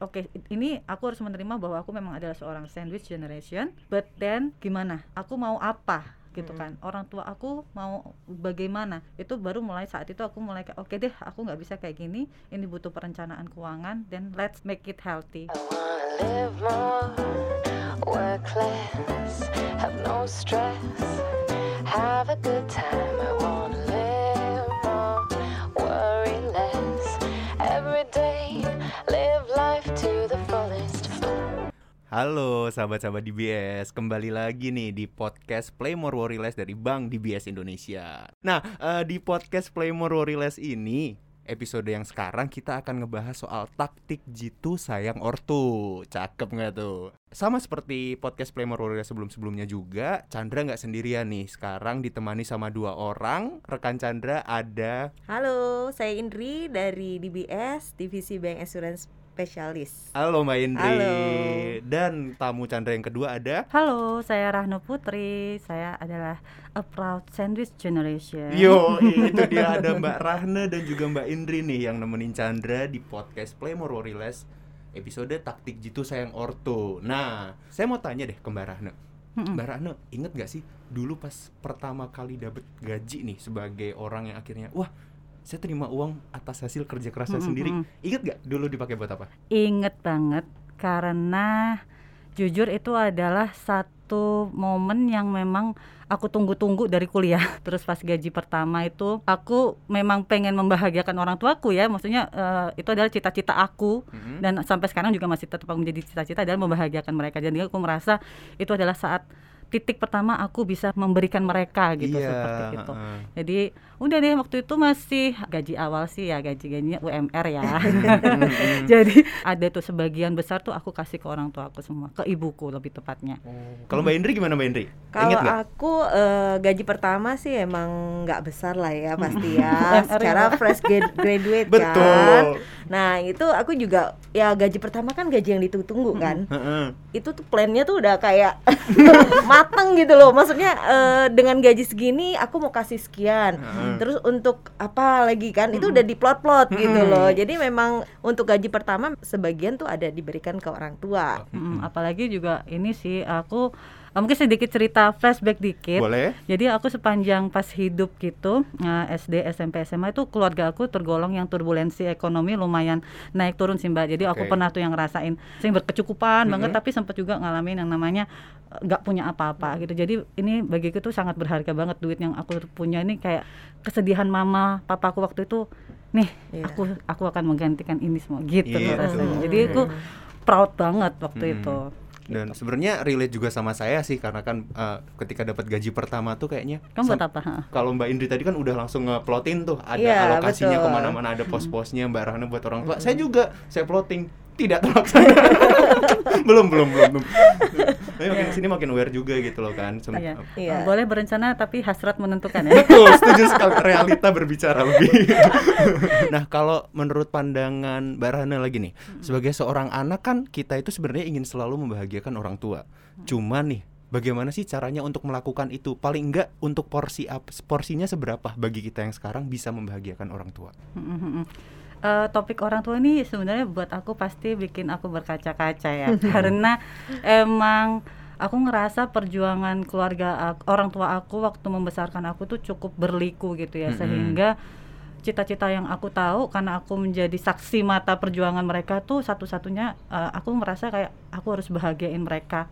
oke ini aku harus menerima bahwa aku memang adalah seorang sandwich generation but then gimana? Aku mau apa? Gitu kan? Orang tua aku mau bagaimana? Itu baru mulai saat itu aku mulai kayak oke deh aku nggak bisa kayak gini. Ini butuh perencanaan keuangan then let's make it healthy. I wanna live more, work less, have no stress, have a good time. I wanna live more, worry less, every day, live life to the fullest. Halo sahabat-sahabat DBS, kembali lagi nih di podcast Play More Worry Less dari Bank DBS Indonesia. Nah, eh, di podcast Play More Worry Less ini, episode yang sekarang kita akan ngebahas soal taktik jitu sayang ortu. Cakep nggak tuh? Sama seperti podcast Play More Worry Less sebelum-sebelumnya juga, Chandra nggak sendirian nih. Sekarang ditemani sama dua orang. Rekan Chandra ada Halo, saya Indri dari DBS, Divisi Bank Assurance Specialist. Halo Mbak Indri Halo. Dan tamu Chandra yang kedua ada halo saya Rahno Putri saya adalah a proud sandwich generation Yo, itu dia ada Mbak Rahna dan juga Mbak Indri nih yang nemenin Chandra di podcast Play More Worry Less episode taktik jitu sayang orto. Nah, saya mau tanya deh ke Mbak Rahna. Mm-mm. Mbak Rahna, inget gak sih dulu pas pertama kali dapet gaji nih sebagai orang yang akhirnya, wah saya terima uang atas hasil kerja keras saya Mm-mm, sendiri. Ingat gak dulu dipakai buat apa? Ingat banget karena jujur itu adalah satu momen yang memang aku tunggu-tunggu dari kuliah. Terus pas gaji pertama itu aku memang pengen membahagiakan orang tuaku ya. Maksudnya eh, itu adalah cita-cita aku Mm-mm. dan sampai sekarang juga masih tetap menjadi cita-cita adalah membahagiakan mereka. Jadi aku merasa itu adalah saat titik pertama aku bisa memberikan mereka gitu Iya, seperti itu. Jadi udah deh waktu itu masih gaji awal sih ya gaji gajinya UMR ya. Jadi ada tuh sebagian besar tuh aku kasih ke orang tua aku semua, ke ibuku lebih tepatnya. Kalau Mbak Indri gimana Mbak Indri? Kalau aku eh, gaji pertama sih emang nggak besar lah ya pasti ya, secara fresh grad- graduate kan. Betul. Nah itu aku juga ya gaji pertama kan gaji yang ditunggu kan. Heeh. Itu tuh plannya tuh udah kayak mateng gitu loh. Maksudnya eh, dengan gaji segini aku mau kasih sekian. Heeh. Terus untuk apa lagi kan itu udah diplot-plot gitu loh. Jadi memang untuk gaji pertama sebagian tuh ada diberikan ke orang tua. Apalagi juga ini sih aku eh, mungkin sedikit cerita flashback dikit. Boleh? Jadi aku sepanjang pas hidup gitu eh, SD, SMP, SMA itu keluarga aku tergolong yang turbulensi ekonomi lumayan naik turun sih mbak. Jadi aku Oke. pernah tuh yang ngerasain sing berkecukupan banget Mhm. tapi sempat juga ngalamin yang namanya eh, nggak punya apa-apa gitu. Jadi ini bagiku tuh sangat berharga banget duit yang aku punya ini kayak kesedihan mama, papaku waktu itu nih Iya. aku aku akan menggantikan ini semua gitu Iya, rasanya. Jadi aku proud banget waktu Hmm. itu. Dan sebenarnya relate juga sama saya sih karena kan eh, ketika dapat gaji pertama tuh kayaknya Kamu buat sam- apa? Ha? Kalau Mbak Indri tadi kan udah langsung ngeplotin tuh ada Iya, alokasinya betul. ke mana-mana ada pos-posnya Mbak Rahna buat orang tua. Saya juga saya plotting tidak terlaksana. belum belum belum. belum. Tapi makin ke sini makin aware juga gitu loh kan. Sem- Iya. Iya. Eh, Boleh berencana tapi hasrat menentukan ya. Betul, setuju sekali realita berbicara lebih. nah, kalau menurut pandangan Mbak lagi nih, sebagai seorang anak kan kita itu sebenarnya ingin selalu membahagiakan orang tua. Cuman nih, bagaimana sih caranya untuk melakukan itu? Paling enggak untuk porsi porsinya seberapa bagi kita yang sekarang bisa membahagiakan orang tua? Eh, topik orang tua ini sebenarnya buat aku pasti bikin aku berkaca-kaca ya. Karena emang aku ngerasa perjuangan keluarga ak- orang tua aku waktu membesarkan aku tuh cukup berliku gitu ya. Sehingga cita-cita yang aku tahu karena aku menjadi saksi mata perjuangan mereka tuh satu-satunya eh, aku merasa kayak aku harus bahagiain mereka.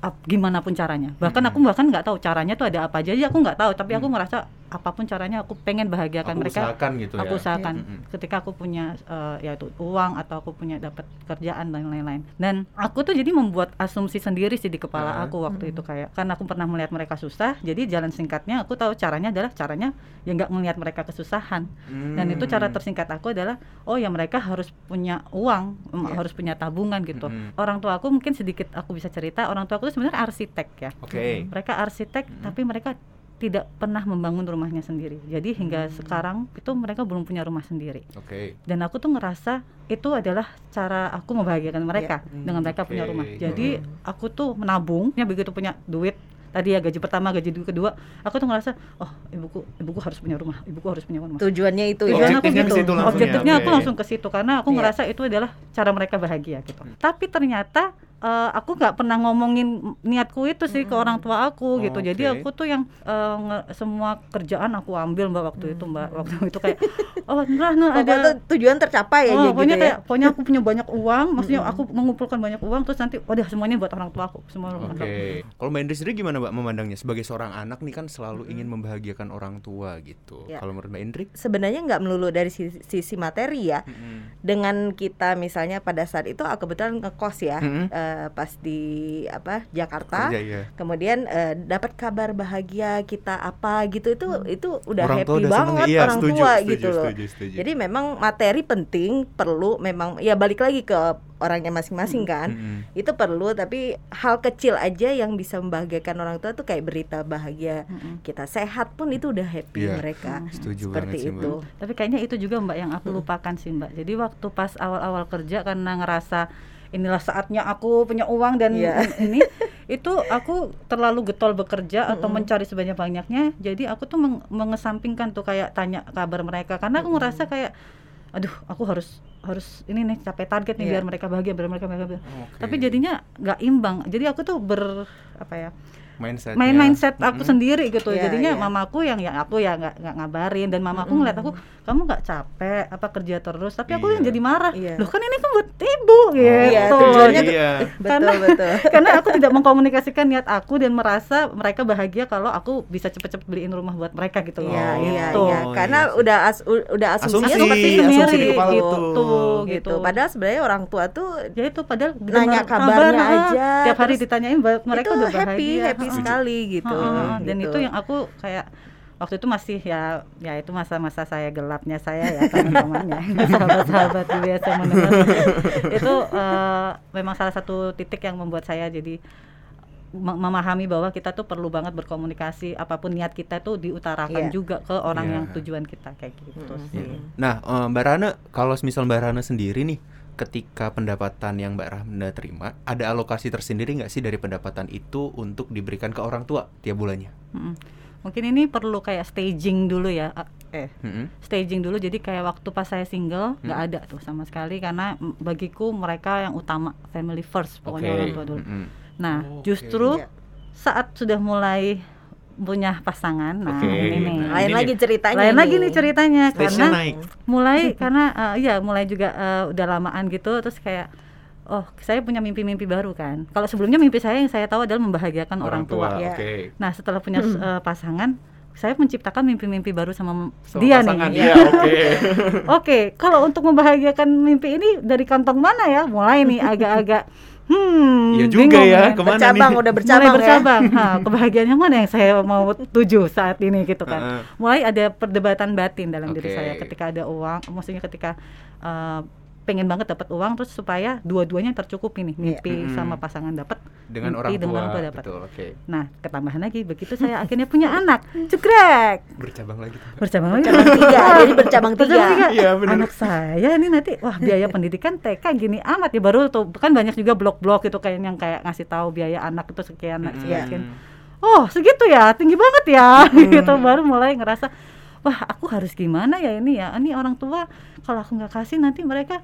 Ap- gimana pun caranya. Bahkan aku bahkan nggak tahu caranya tuh ada apa aja. Aku nggak tahu tapi aku merasa apa pun caranya aku pengen bahagiakan Aku mereka usahakan gitu aku ya. usahakan Mm-mm. ketika aku punya eh, yaitu uang atau aku punya dapat kerjaan dan lain-lain dan aku tuh jadi membuat asumsi sendiri sih di kepala Ah. aku waktu itu kayak karena aku pernah melihat mereka susah jadi jalan singkatnya aku tahu caranya adalah caranya ya nggak melihat mereka kesusahan dan itu cara Hmm. tersingkat aku adalah oh ya mereka harus punya uang Iya. harus punya tabungan gitu Mm-mm. orang tua aku mungkin sedikit aku bisa cerita orang tua aku tuh sebenarnya arsitek ya Oke. mereka arsitek tapi mereka tidak pernah membangun rumahnya sendiri jadi hingga Hmm. sekarang itu mereka belum punya rumah sendiri Oke. dan aku tuh ngerasa itu adalah cara aku membahagiakan mereka Hmm, dengan mereka punya oke. rumah jadi aku tuh menabung ya begitu punya duit tadi ya gaji pertama gaji kedua aku tuh ngerasa oh ibuku ibuku harus punya rumah ibuku harus punya rumah Tujuannya itu ya. Tujuan aku Objektifnya ke gitu. ya, Objektifnya aku langsung ke situ karena aku Iya. ngerasa itu adalah cara mereka bahagia gitu. Tapi ternyata eh, aku nggak pernah ngomongin niatku itu sih ke orang tua aku gitu. Jadi Oke. aku tuh yang nge- semua kerjaan aku ambil mbak waktu itu mbak waktu itu kayak oh nah, nah ada tuh tujuan tercapai ya Oh, gitu pokoknya ya. kayak pokoknya aku punya banyak uang, maksudnya aku mengumpulkan banyak uang terus nanti waduh semuanya buat orang tua aku, semua Oke. untuk aku. Kalau Mbak Indri sendiri gimana Mbak memandangnya sebagai seorang anak nih kan selalu ingin membahagiakan orang tua gitu. Ya. Kalau menurut Mbak Indri? Sebenarnya nggak melulu dari sisi, sisi materi ya. Dengan kita misalnya pada saat itu aku kebetulan ngekos ya Mm-mm. Eh, pas di apa Jakarta. Kerja ya. Kemudian eh, dapat kabar bahagia kita apa gitu itu itu udah Orang happy udah banget ya? Iya, orang setuju, tua setuju, gitu loh. setuju, setuju. Jadi memang materi penting perlu memang ya balik lagi ke orangnya masing-masing kan. Mm-mm. Itu perlu tapi hal kecil aja yang bisa membahagiakan orang tua tuh kayak berita bahagia Mm-mm. kita sehat pun itu udah happy Iya, mereka. Setuju Seperti banget sih Mbak. itu. Tapi kayaknya itu juga Mbak yang aku lupakan sih Mbak. Jadi waktu pas awal-awal kerja karena ngerasa inilah saatnya aku punya uang dan Iya. ini itu aku terlalu getol bekerja atau mencari sebanyak-banyaknya. Jadi aku tuh meng- mengesampingkan tuh kayak tanya kabar mereka karena aku ngerasa kayak aduh aku harus harus ini nih capai target nih Iya. biar mereka bahagia biar mereka bahagia. Oke. Tapi jadinya nggak imbang. Jadi aku tuh ber apa ya? Mindset main mindset aku sendiri gitu Iya, jadinya iya. mamaku yang ya aku ya nggak nggak ngabarin dan mamaku ngeliat aku kamu nggak capek apa kerja terus tapi aku yang Iya. jadi marah Iya. loh kan ini kan buat ibu Iya, gitu tujuannya Jadi- tuh- iya. Betul betul. karena aku tidak mengkomunikasikan niat aku dan merasa mereka bahagia kalau aku bisa cepet-cepet beliin rumah buat mereka gitu loh Iya Oh, iya gitu. iya iya karena sih. udah as, udah asumsinya Asumsi, seperti itu asumsi sendiri di kepala gitu, gitu. gitu. Padahal sebenarnya orang tua tuh ya itu padahal Nanya kabarnya kabar, aja, tiap hari ditanyain mereka itu udah happy bahagia happy Heeh. sekali gitu. Heeh, dan gitu. itu yang aku kayak waktu itu masih ya ya itu masa-masa saya gelapnya saya ya teman-temannya sahabat-sahabat biasa mendengar itu eh, memang salah satu titik yang membuat saya jadi mem- memahami bahwa kita tuh perlu banget berkomunikasi apa pun niat kita tuh diutarakan Iya. juga ke orang Iya. yang tujuan kita kayak gitu Mm-mm. sih. Nah, eh, Mbak Rana, kalau misal Mbak Rana sendiri nih, ketika pendapatan yang Mbak Rana terima, ada alokasi tersendiri nggak sih dari pendapatan itu untuk diberikan ke orang tua tiap bulannya? Mm-mm. Mungkin ini perlu kayak staging dulu ya. Eh, Mm-mm. staging dulu jadi kayak waktu pas saya single nggak ada tuh sama sekali karena bagiku mereka yang utama family first pokoknya Oke. orang tua dulu. Mm-mm. Nah, Oke. justru Iya. saat sudah mulai punya pasangan, nah Oke. ini nih. Nah, Lain ini lagi ceritanya. Lain lagi nih ceritanya Stage-nya karena naik. mulai karena eh, iya mulai juga eh, udah lamaan gitu terus kayak oh saya punya mimpi-mimpi baru kan. Kalau sebelumnya mimpi saya yang saya tahu adalah membahagiakan orang, tua. Ya. Oke. Nah, setelah punya eh, pasangan, saya menciptakan mimpi-mimpi baru sama, Sama dia pasangan nih. dia, oke. Oke, kalau untuk membahagiakan mimpi ini dari kantong mana ya? Mulai nih agak-agak hmm Iya juga bingung ya, kan. ke mana Bercabang nih? udah mulai bercabang, ya. bercabang. Ha, kebahagiaan yang mana yang saya mau tuju saat ini gitu kan. Mulai ada perdebatan batin dalam diri Oke. saya ketika ada uang, maksudnya ketika eh, pengen banget dapat uang terus supaya dua-duanya tercukupi nih mimpi Mm-mm. sama pasangan dapat Dengan mimpi orang tua. dengan orang tua dapat. Betul, oke. Nah, ketambahan lagi begitu saya akhirnya punya anak, cekrek. Bercabang lagi. Bercabang lagi. Bercabang tiga, jadi bercabang tiga. Iya, bener. Anak saya ini nanti wah biaya pendidikan TK gini amat ya baru tuh kan banyak juga blog-blog itu kayak yang kayak ngasih tahu biaya anak itu sekian sekian. sekian. Oh, segitu ya, tinggi banget ya. gitu baru mulai ngerasa wah aku harus gimana ya ini ya. Ini orang tua kalau aku nggak kasih nanti mereka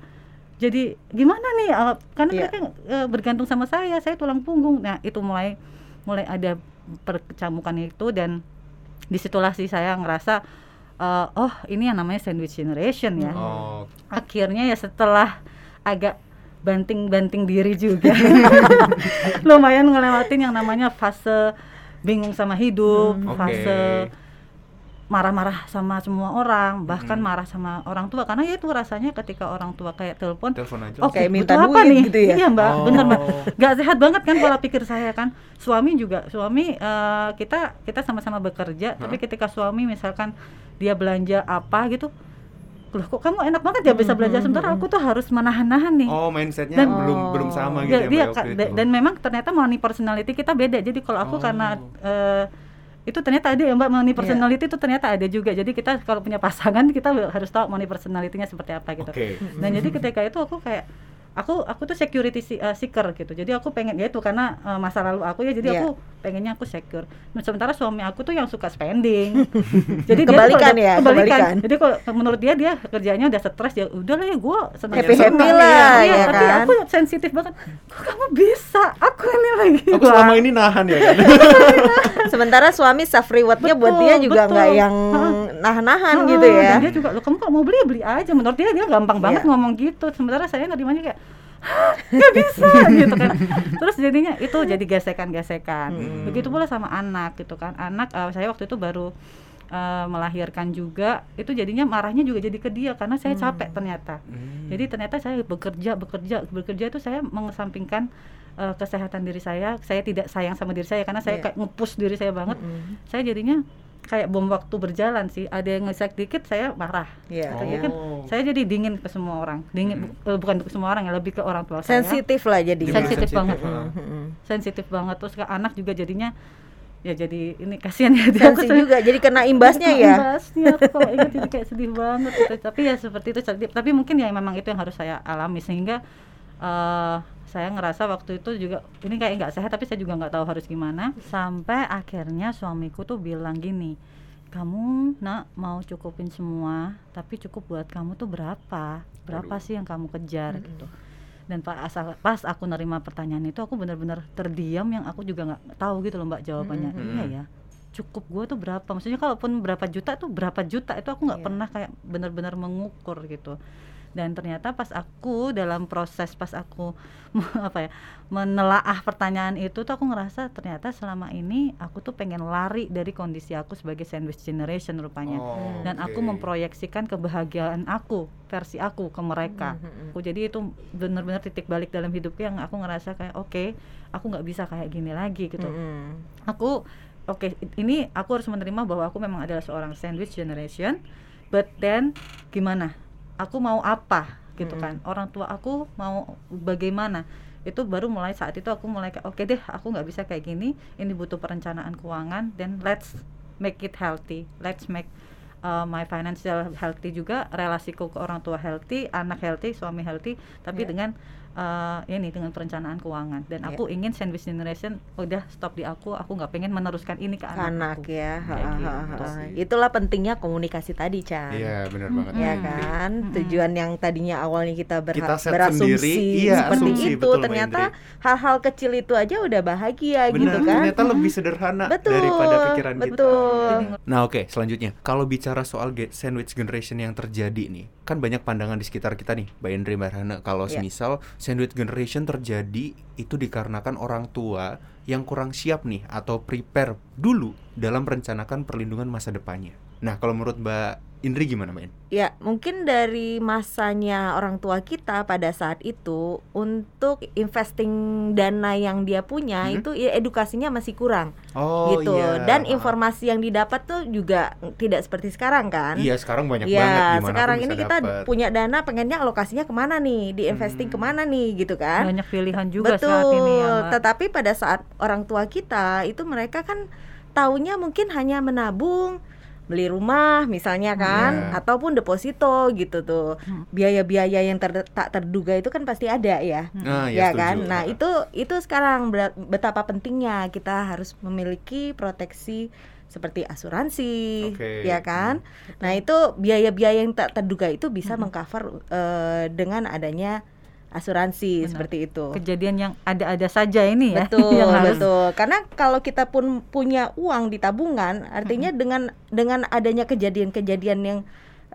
jadi gimana nih? Karena Iya. mereka eh, bergantung sama saya saya tulang punggung. Nah itu mulai mulai ada percamukan itu dan di situlah sih saya ngerasa eh, oh ini yang namanya sandwich generation ya. Oh, akhirnya ya setelah agak banting-banting diri juga. Lumayan ngelewatin yang namanya fase bingung sama hidup Hmm, fase marah-marah sama semua orang bahkan Hmm. marah sama orang tua karena ya itu rasanya ketika orang tua kayak telepon telepon aja. Oh, Kayak minta apa duit nih? gitu ya? Iya, Mbak. Oh. Bener, Mbak. Gak sehat banget kan pola pikir saya kan. Suami juga, suami eh, kita kita sama-sama bekerja, tapi ketika suami misalkan dia belanja apa gitu, loh kok kamu enak banget ya bisa belanja sementara aku tuh harus menahan-nahan nih. Oh, mindsetnya Dan- belum belum sama gitu Dia- ya dia waktu itu. dan memang ternyata money personality kita beda. Jadi kalau aku Oh. karena eh, itu ternyata ada ya Mbak money Iya. personality itu ternyata ada juga. Jadi kita kalau punya pasangan kita harus tahu money personality-nya seperti apa gitu. Oke. Dan jadi ketika itu aku kayak aku aku tuh security si- uh, seeker gitu jadi aku pengen ya itu karena uh, masa lalu aku ya jadi Iya. aku pengennya aku secure Nah, sementara suami aku tuh yang suka spending jadi dia Kebalikan udah- ya, kebalikan. kebalikan. jadi kalau menurut dia dia kerjanya udah stres ya udah lah ya gue senang Happy-happy senang lah, Iya, ya tapi kan? aku sensitif banget kok kamu bisa aku ini lagi Aku selama ini nahan ya kan. Sementara suami self rewardnya buat dia juga nggak yang nahan-nahan gitu ya. dan dia juga lo kamu kalau mau beli beli aja menurut dia dia gampang banget Iya. ngomong gitu sementara saya nerimanya kayak "Hah, nggak bisa gitu kan terus jadinya itu jadi gesekan-gesekan Hmm. begitu pula sama anak gitu kan anak eh, saya waktu itu baru eh, melahirkan juga itu jadinya marahnya juga jadi ke dia karena saya Hmm. capek ternyata Hmm. jadi ternyata saya bekerja bekerja bekerja itu saya mengesampingkan eh, kesehatan diri saya saya tidak sayang sama diri saya karena saya Iya. kayak ngepush diri saya banget Mm-mm. saya jadinya kayak bom waktu berjalan sih ada yang ngesek dikit saya marah Iya. Katanya iya. kan saya jadi dingin ke semua orang dingin bu- eh, bukan ke semua orang ya lebih ke orang tua saya sensitif lah jadi. Sensitif banget. Mm-mm. sensitif banget terus ke anak juga jadinya ya jadi ini kasihan ya dia Sensi juga jadi kena imbasnya Kena ya. imbasnya aku kalau ingat jadi kayak sedih banget gitu. tapi ya seperti itu tapi mungkin ya memang itu yang harus saya alami sehingga eh saya ngerasa waktu itu juga ini kayak nggak sehat tapi saya juga nggak tahu harus gimana. Sampai akhirnya suamiku tuh bilang gini kamu nak mau cukupin semua tapi cukup buat kamu tuh berapa? Berapa Aduh. sih yang kamu kejar? Gitu. Dan pas aku nerima pertanyaan itu aku benar-benar terdiam yang aku juga nggak tahu gitu loh mbak jawabannya. Mm-mm. iya ya cukup gua tuh berapa? Maksudnya kalaupun berapa juta tuh berapa juta itu aku nggak Iya. pernah kayak benar-benar mengukur gitu dan ternyata pas aku dalam proses pas aku apa ya menelaah pertanyaan itu tuh aku ngerasa ternyata selama ini aku tuh pengen lari dari kondisi aku sebagai sandwich generation rupanya. Oh, dan aku oke. memproyeksikan kebahagiaan aku versi aku ke mereka. Mm-mm. aku jadi itu benar-benar titik balik dalam hidupku yang aku ngerasa kayak oke aku nggak bisa kayak gini lagi gitu. Aku oke ini aku harus menerima bahwa aku memang adalah seorang sandwich generation but then gimana aku mau apa gitu kan. Orang tua aku mau bagaimana. Itu baru mulai saat itu aku mulai kayak oke deh aku nggak bisa kayak gini. Ini butuh perencanaan keuangan. Then let's make it healthy. Let's make uh, my financial healthy juga. Relasiku ke orang tua healthy anak healthy suami healthy. Tapi Iya. dengan uh, ini dengan perencanaan keuangan dan Iya. aku ingin sandwich generation udah stop di aku aku nggak pengen meneruskan ini ke anak, anak aku. ya Ha, ha, ha. itulah pentingnya komunikasi tadi Chan Iya, benar banget. ya Mm-mm. kan Mm-mm. tujuan yang tadinya awalnya kita, berha- Kita set berasumsi sendiri, iya, seperti asumsi, itu betul, ternyata hal-hal kecil itu aja udah bahagia Benar, gitu kan ternyata lebih sederhana betul daripada pikiran kita. betul Nah oke selanjutnya kalau bicara soal ge- sandwich generation yang terjadi nih kan banyak pandangan di sekitar kita nih Mbak Indri Mbak kalau Iya. semisal sandwich generation terjadi itu dikarenakan orang tua yang kurang siap nih atau prepare dulu dalam merencanakan perlindungan masa depannya. Nah kalau menurut Mbak Indri gimana Mbak Indri? Ya, mungkin dari masanya orang tua kita pada saat itu untuk investing dana yang dia punya Hmm. itu ya edukasinya masih kurang Oh gitu. iya. Dan informasi yang didapat tuh juga tidak seperti sekarang kan. Iya sekarang banyak Ya, banget sekarang ini kita dapet. punya dana pengennya alokasinya ke mana nih, diinvesting Hmm. ke mana nih gitu kan. banyak pilihan juga Betul. saat ini ya Mbak. Tetapi pada saat orang tua kita itu mereka kan taunya mungkin hanya menabung, beli rumah misalnya kan, Iya. ataupun deposito gitu tuh. Hmm. Biaya-biaya yang ter- tak terduga itu kan pasti ada ya. Nah, ya setuju. kan? Nah, Ah. itu itu sekarang betapa pentingnya kita harus memiliki proteksi seperti asuransi, Oke. ya kan? Nah, itu biaya-biaya yang tak terduga itu bisa mengcover eh, dengan adanya asuransi Benar. seperti itu. kejadian yang ada-ada saja ini ya Betul, yang harus betul. Karena kalau kita pun punya uang di tabungan, artinya dengan dengan adanya kejadian-kejadian yang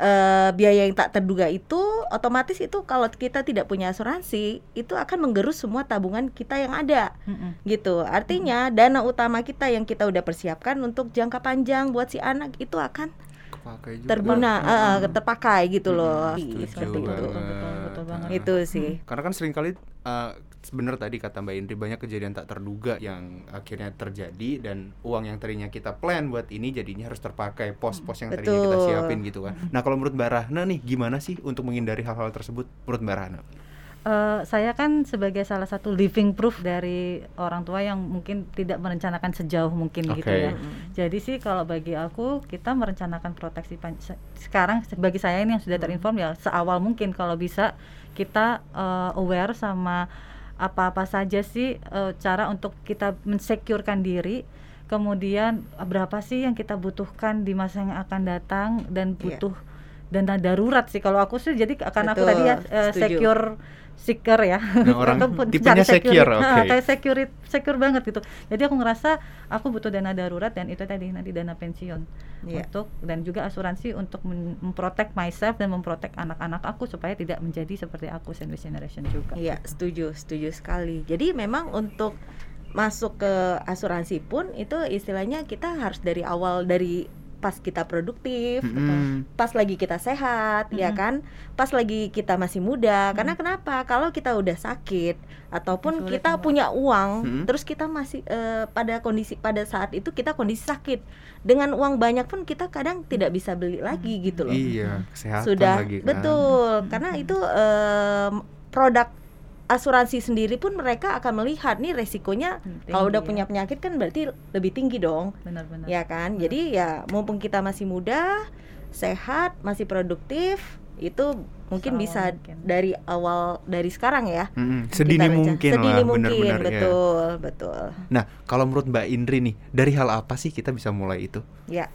eh, biaya yang tak terduga itu, otomatis itu kalau kita tidak punya asuransi, itu akan menggerus semua tabungan kita yang ada, Mm-mm. gitu. Artinya dana utama kita yang kita udah persiapkan untuk jangka panjang buat si anak itu akan Kepakai juga. terguna, eh, terpakai gitu loh. setuju Seperti itu. betul, betul, betul banget. Itu sih. Karena kan sering kali bener tadi kata Mbak Indri banyak kejadian tak terduga yang akhirnya terjadi dan uang yang tadinya kita plan buat ini jadinya harus terpakai pos-pos yang tadinya kita Betul. siapin gitu kan. Nah kalau menurut Mbak Rahna nih gimana sih untuk menghindari hal-hal tersebut menurut Mbak Rahna? Eh, saya kan sebagai salah satu living proof dari orang tua yang mungkin tidak merencanakan sejauh mungkin gitu Oke. ya. Jadi sih kalau bagi aku kita merencanakan proteksi sekarang bagi saya ini yang sudah terinform ya seawal mungkin kalau bisa kita eh, aware sama apa-apa saja sih eh, cara untuk kita mensecurekan diri kemudian berapa sih yang kita butuhkan di masa yang akan datang dan Iya. butuh dana darurat sih kalau aku sih jadi karena aku Betul, tadi ya setuju. secure seeker ya Nah, orang Ataupun tipenya cari secure, security. oke. Ha, kayak secure secure banget gitu jadi aku ngerasa aku butuh dana darurat dan itu tadi nanti dana pensiun Iya. untuk dan juga asuransi untuk memprotect myself dan memprotect anak-anak aku supaya tidak menjadi seperti aku sandwich generation juga Iya, setuju, setuju sekali. Jadi memang untuk masuk ke asuransi pun itu istilahnya kita harus dari awal dari pas kita produktif, Mm-mm. pas lagi kita sehat, ya Mm-mm. kan? Pas lagi kita masih muda. Karena kenapa? Kalau kita udah sakit ataupun Sulit kita punya uang, Mm-mm. terus kita masih eh, pada kondisi pada saat itu kita kondisi sakit. Dengan uang banyak pun kita kadang tidak bisa beli lagi gitu loh Iya, kesehatan sudah lagi kan. betul karena itu em, produk asuransi sendiri pun mereka akan melihat nih resikonya Tinggi kalau udah ya. punya penyakit kan berarti lebih tinggi dong benar-benar ya kan jadi ya mumpung kita masih muda sehat masih produktif itu mungkin Seawal bisa mungkin. dari awal dari sekarang ya kita sedini mungkin sedini lah mungkin benar-benar ya. betul betul Nah, kalau menurut Mbak Indri nih, dari hal apa sih kita bisa mulai itu? ya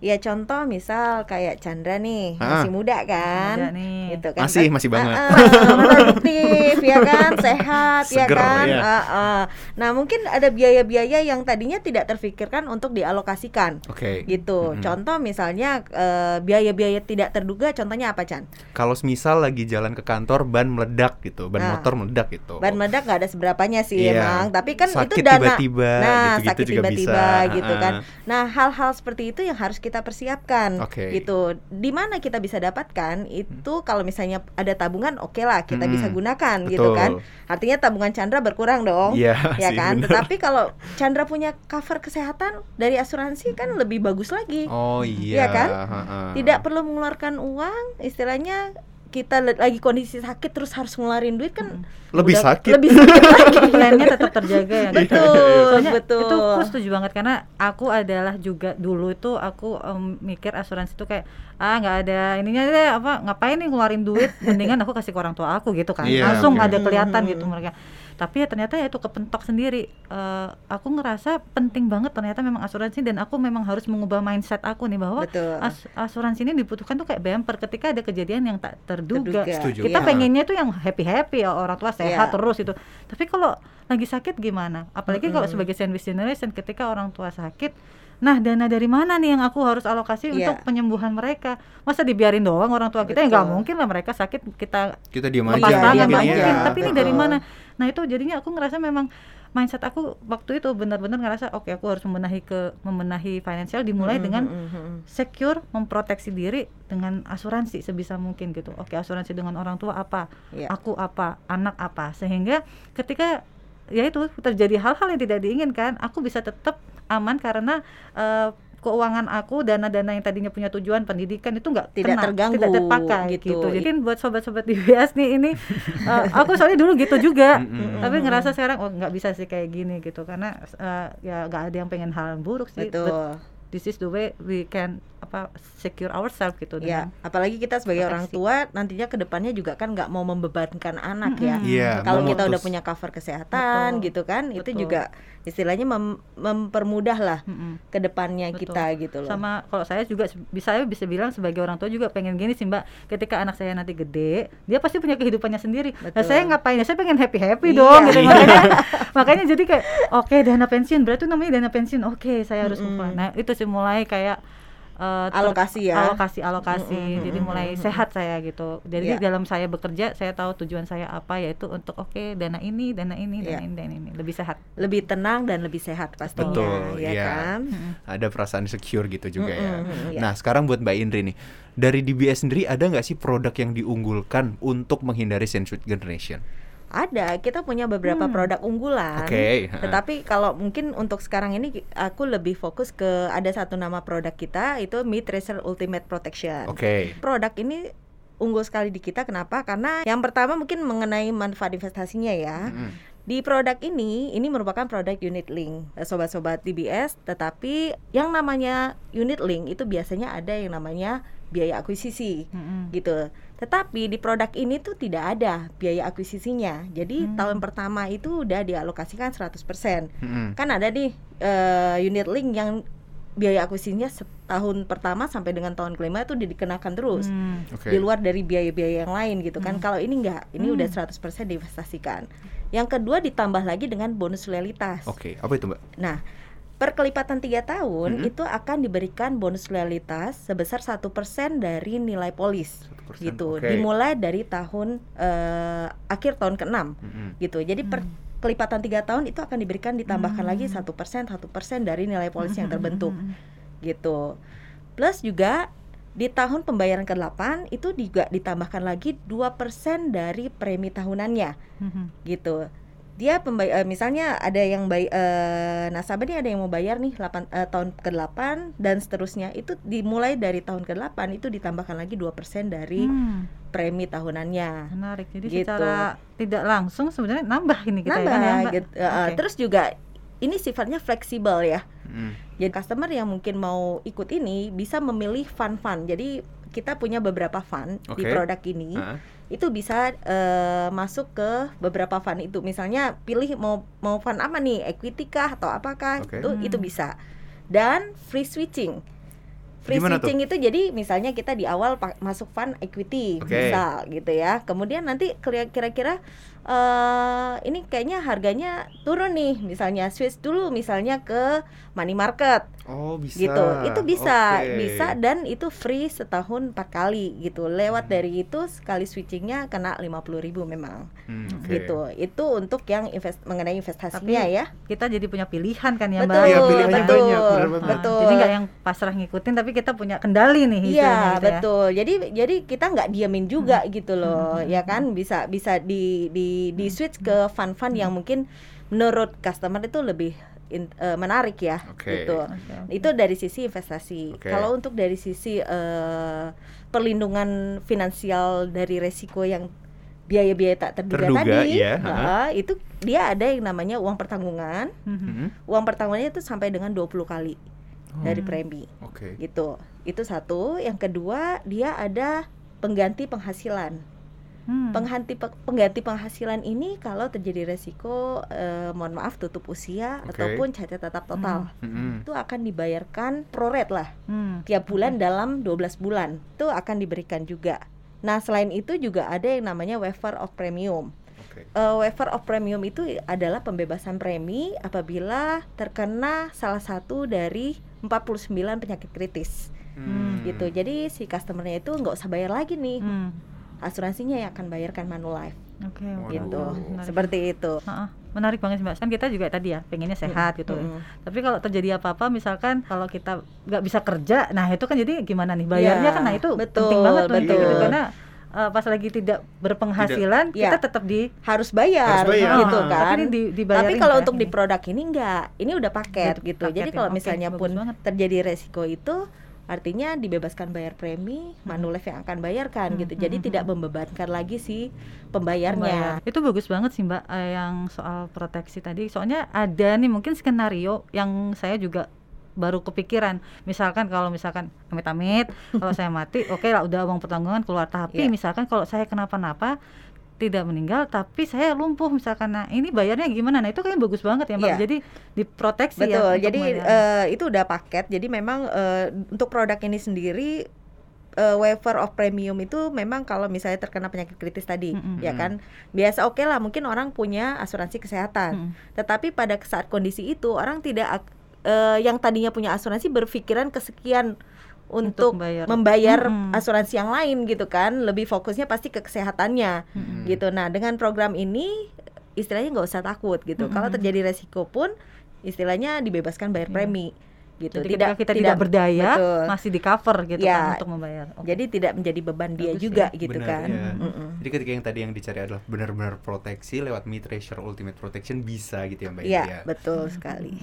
ya contoh misal kayak Chandra nih Ah. masih muda kan Muda nih. gitu kan Masih, masih banget. Ah, ah, produktif ya kan sehat ya Seger, kan ya. Ah, ah. nah mungkin ada biaya-biaya yang tadinya tidak terfikirkan untuk dialokasikan Oke. gitu Mm-mm. contoh misalnya eh, biaya-biaya tidak terduga contohnya apa Chan Kalau misal lagi jalan ke kantor ban meledak gitu, ban Nah. motor meledak gitu. ban meledak nggak ada seberapanya sih Iya. emang tapi kan Sakit itu dana tiba-tiba, nah gitu-gitu sakit juga tiba-tiba bisa. gitu kan ah. nah hal-hal seperti itu yang harus kita persiapkan Oke. gitu di mana kita bisa dapatkan itu kalau misalnya ada tabungan oke lah kita Mm-mm. bisa gunakan gitu Betul. kan artinya tabungan Chandra berkurang dong Iya ya sih, kan bener. tetapi kalau Chandra punya cover kesehatan dari asuransi kan lebih bagus lagi Oh iya. Iya kan? ha-ha. tidak perlu mengeluarkan uang istilahnya kita lagi kondisi sakit terus harus ngeluarin duit kan Lebih udah- sakit. lebih sakit. lagi. Plannya tetap terjaga ya. Betul Soalnya betul itu aku setuju banget karena aku adalah juga dulu itu aku em, mikir asuransi itu kayak ah nggak ada ininya deh apa ngapain nih ngeluarin duit? Mendingan aku kasih ke orang tua aku gitu kan. Iya, langsung oke. ada kelihatan Hmm. gitu mereka tapi ya ternyata ya itu kepentok sendiri Eh, aku ngerasa penting banget ternyata memang asuransi dan aku memang harus mengubah mindset aku nih bahwa betul as- asuransi ini dibutuhkan tuh kayak bumper ketika ada kejadian yang tak terduga, Terduga. Setuju. kita Iya. pengennya tuh yang happy happy ya orang tua sehat Iya. terus itu tapi kalau lagi sakit gimana apalagi kalau Mm-mm. sebagai sandwich generation ketika orang tua sakit nah dana dari mana nih yang aku harus alokasi Iya. untuk penyembuhan mereka masa dibiarin doang orang tua kita ya nggak Betul. mungkin lah mereka sakit kita Kita diam aja. tangan diam nggak aja. mungkin tapi ini dari Betul. mana nah itu jadinya aku ngerasa memang mindset aku waktu itu benar-benar ngerasa oke aku harus membenahi ke membenahi finansial dimulai Mm, dengan mm, mm, mm. secure memproteksi diri dengan asuransi sebisa mungkin gitu oke asuransi dengan orang tua apa Iya. aku apa anak apa sehingga ketika ya itu terjadi hal-hal yang tidak diinginkan aku bisa tetap aman karena eh, keuangan aku dana-dana yang tadinya punya tujuan pendidikan itu nggak Tidak kena, terganggu, tidak terpakai gitu. gitu. Jadi buat sobat-sobat di BS nih ini eh, aku soalnya dulu gitu juga. Tapi ngerasa sekarang oh nggak bisa sih kayak gini gitu karena eh, ya nggak ada yang pengen hal buruk sih. But betul this is the way we can apa secure ourselves gitu Ya, dengan apalagi kita sebagai orang tua nantinya ke depannya juga kan nggak mau membebankan anak ya. Iya, Kalau kita udah punya cover kesehatan Betul. gitu kan, itu Betul. juga istilahnya mem- mempermudah lah Mm-mm. ke depannya Betul. kita gitu loh. sama kalau saya juga bisa saya bisa bilang sebagai orang tua juga pengen gini sih mbak ketika anak saya nanti gede dia pasti punya kehidupannya sendiri nah saya ngapain ya saya pengen happy happy Iya. dong gitu Iya. makanya makanya jadi kayak oke dana pensiun berarti itu namanya dana pensiun oke saya harus mulai nah itu sih mulai kayak ter- Alokasi ya. alokasi alokasi Mm-mm, jadi mulai sehat saya gitu jadi Iya. dalam saya bekerja saya tahu tujuan saya apa yaitu untuk oke dana ini dana ini dana ini dana ini lebih sehat Lebih tenang dan lebih sehat pastinya, Betul, ya iya. kan? Ada perasaan secure gitu juga ya. Mm-mm, iya. Nah, sekarang buat Mbak Indri nih. Dari DBS sendiri ada nggak sih produk yang diunggulkan untuk menghindari sandwich generation? Ada, kita punya beberapa Hmm. produk unggulan. Oke. Tetapi kalau mungkin untuk sekarang ini aku lebih fokus ke ada satu nama produk kita itu Mid Tracer Ultimate Protection. Oke. Produk ini unggul sekali di kita kenapa? Karena yang pertama mungkin mengenai manfaat investasinya ya. Mm-mm. Di produk ini, ini merupakan produk unit link, eh, sobat-sobat DBS. Tetapi yang namanya unit link itu biasanya ada yang namanya biaya akuisisi, Mm-mm. gitu. Tetapi di produk ini tuh tidak ada biaya akuisisinya. Jadi Hmm. tahun pertama itu udah dialokasikan 100%. Mm-mm. Kan ada nih eh, unit link yang biaya akuisisinya setahun pertama sampai dengan tahun kelima itu di- dikenakan terus Hmm. Oke. di luar dari biaya-biaya yang lain gitu kan. Hmm. Kalau ini enggak, ini Hmm. udah 100% diinvestasikan. Yang kedua ditambah lagi dengan bonus loyalitas. Oke, apa itu mbak? Nah, per kelipatan tiga tahun Mhm. itu akan diberikan bonus loyalitas sebesar satu persen dari nilai polis 1%, gitu. oke. Dimulai dari tahun eh, akhir tahun ke-6 Mm-mm. gitu. Jadi per Hmm. kelipatan tiga tahun itu akan diberikan ditambahkan Hmm. lagi satu persen satu persen dari nilai polis yang terbentuk Hmm. gitu. Plus juga di tahun pembayaran ke-8 itu juga ditambahkan lagi 2% dari premi tahunannya Hmm. gitu. Dia pembay eh, misalnya ada yang bay eh, nasabah nih ada yang mau bayar nih 8 eh, tahun ke-8 dan seterusnya itu dimulai dari tahun ke-8 itu ditambahkan lagi 2% dari Hmm. premi tahunannya. Menarik. Jadi Gitu. secara tidak langsung sebenarnya nambah ini kita Nambah ya kan ya, Mbak? gitu. Eh, Oke. terus juga ini sifatnya fleksibel ya. Mm. Jadi customer yang mungkin mau ikut ini bisa memilih fund-fund. Jadi kita punya beberapa fund di Oke. produk ini. Ah, Itu bisa eh, masuk ke beberapa fund itu. Misalnya pilih mau mau fund apa nih? Equity kah atau apakah? Oke. Itu itu Hmm. bisa. Dan free switching. Free Gimana tuh? switching itu jadi misalnya kita di awal masuk fund equity Oke. misal gitu ya. Kemudian nanti kira- kira-kira eh ini kayaknya harganya turun nih. Misalnya switch dulu misalnya ke money market Oh bisa. gitu itu bisa Oke. bisa dan itu free setahun empat kali gitu lewat dari itu sekali switchingnya kena 50.000 ribu memang Hmm, oke. gitu itu untuk yang invest mengenai investasinya Tapi ya kita jadi punya pilihan kan ya betul Mbak? Pilihannya betul banyak, benar banget. Nah, betul Jadi nggak yang pasrah ngikutin tapi kita punya kendali nih Iya gitu ya. betul. Jadi jadi kita nggak diamin juga gitu loh, Hmm. ya kan? Bisa bisa di di di switch ke fund-fund yang mungkin menurut customer itu lebih in- eh, menarik ya, Oke. gitu. Oke. Itu dari sisi investasi. Oke. Kalau untuk dari sisi eh, perlindungan finansial dari resiko yang biaya-biaya tak terduga, Terduga, tadi, nah, itu dia ada yang namanya uang pertanggungan. Mhm. Mm-mm. Uang pertanggungannya itu sampai dengan 20 kali Oh, dari premi Oke. gitu. Itu satu. Yang kedua, dia ada pengganti penghasilan. Hmm. Pengganti pe- pengganti penghasilan ini kalau terjadi resiko eh, mohon maaf tutup usia Oke. ataupun cacat tetap total. Mm-mm. Itu akan dibayarkan proret lah Hmm. tiap bulan dalam 12 bulan. Itu akan diberikan juga. Nah, selain itu juga ada yang namanya waiver of premium. Oke. Eh, waiver of premium itu adalah pembebasan premi apabila terkena salah satu dari 49 penyakit kritis Hmm. gitu. Jadi si customernya itu nggak usah bayar lagi nih. Hmm. Asuransinya yang akan bayarkan Manulife Oke, oke. Waduh. gitu. Menarik. Seperti itu. Ha-ha. Menarik banget sih Mbak. Kan kita juga tadi ya pengennya sehat gitu. Mm-mm. Tapi kalau terjadi apa-apa misalkan kalau kita nggak bisa kerja, nah itu kan jadi gimana nih bayarnya Iya, kan nah itu betul, penting banget betul. gitu karena eh, pas lagi tidak berpenghasilan Tidak. kita tetap di Harus bayar, Harus bayar. gitu Ah, kan. Tapi ini di, Tapi kalau kan untuk di produk ini enggak, ini udah paket Di- gitu. paket Jadi ya, kalau oke, misalnya bagus pun terjadi resiko itu artinya dibebaskan bayar premi, Manulife yang akan bayarkan Hmm, gitu. hmm, Jadi hmm, tidak hmm. membebankan lagi si Pembayar. pembayarnya. Itu bagus banget sih Mbak eh, yang soal proteksi tadi. Soalnya ada nih mungkin skenario yang saya juga baru kepikiran. Misalkan kalau misalkan amit-amit kalau saya mati, oke lah udah uang pertanggungan keluar. Tapi Iya. misalkan kalau saya kenapa-napa tidak meninggal tapi saya lumpuh misalkan nah ini bayarnya gimana nah itu kayaknya bagus banget ya mbak Iya. jadi diproteksi ya Betul. untuk Jadi eh, itu udah paket. Jadi memang eh, untuk produk ini sendiri eh, waiver of premium itu memang kalau misalnya terkena penyakit kritis tadi, Mm-mm. ya kan biasa oke lah mungkin orang punya asuransi kesehatan, Mm. tetapi pada saat kondisi itu orang tidak ak- eh, yang tadinya punya asuransi berpikiran kesekian untuk, membayar. membayar Mm-mm. asuransi yang lain gitu kan, lebih fokusnya pasti ke kesehatannya Mm-mm. gitu. Nah dengan program ini istilahnya nggak usah takut gitu. Kalau Mm-mm. terjadi resiko pun istilahnya dibebaskan bayar Iya. premi gitu. jadi ketika kita tidak, berdaya betul. masih di cover gitu Ya, kan untuk membayar Oke. Jadi tidak menjadi beban dia Bagus juga ya. gitu Benar, kan. Mm-mm. Jadi ketika yang tadi yang dicari adalah benar-benar proteksi lewat Mid Treasure Ultimate Protection bisa gitu ya Mbak Iya betul sekali.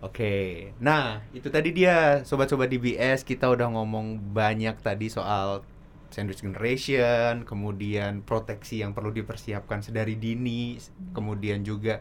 Oke, nah itu tadi dia sobat-sobat DBS kita udah ngomong banyak tadi soal sandwich generation, kemudian proteksi yang perlu dipersiapkan sedari dini, kemudian juga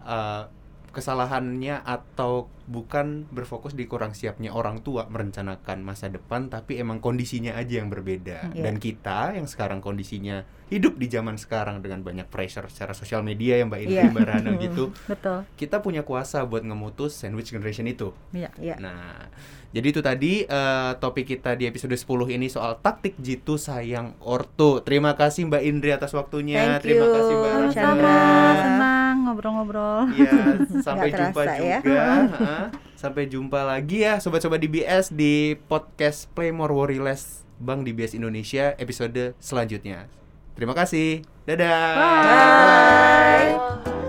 uh, kesalahannya atau bukan berfokus di kurang siapnya orang tua merencanakan masa depan tapi emang kondisinya aja yang berbeda Hmm, iya. dan kita yang sekarang kondisinya hidup di zaman sekarang dengan banyak pressure secara sosial media ya Mbak Indri Iya. Mbak Rana gitu betul kita punya kuasa buat ngemutus sandwich generation itu iya ya Nah, jadi itu tadi eh, topik kita di episode 10 ini soal taktik jitu sayang ortu. Terima kasih Mbak Indri atas waktunya. Thank Terima you, kasih Mbak Rana. Sama senang ngobrol-ngobrol Iya, sampai Nggak jumpa terasa ya. Sampai jumpa lagi ya sobat-sobat DBS di podcast Play More Worry Less Bank DBS Indonesia episode selanjutnya. Terima kasih. Dadah. Bye.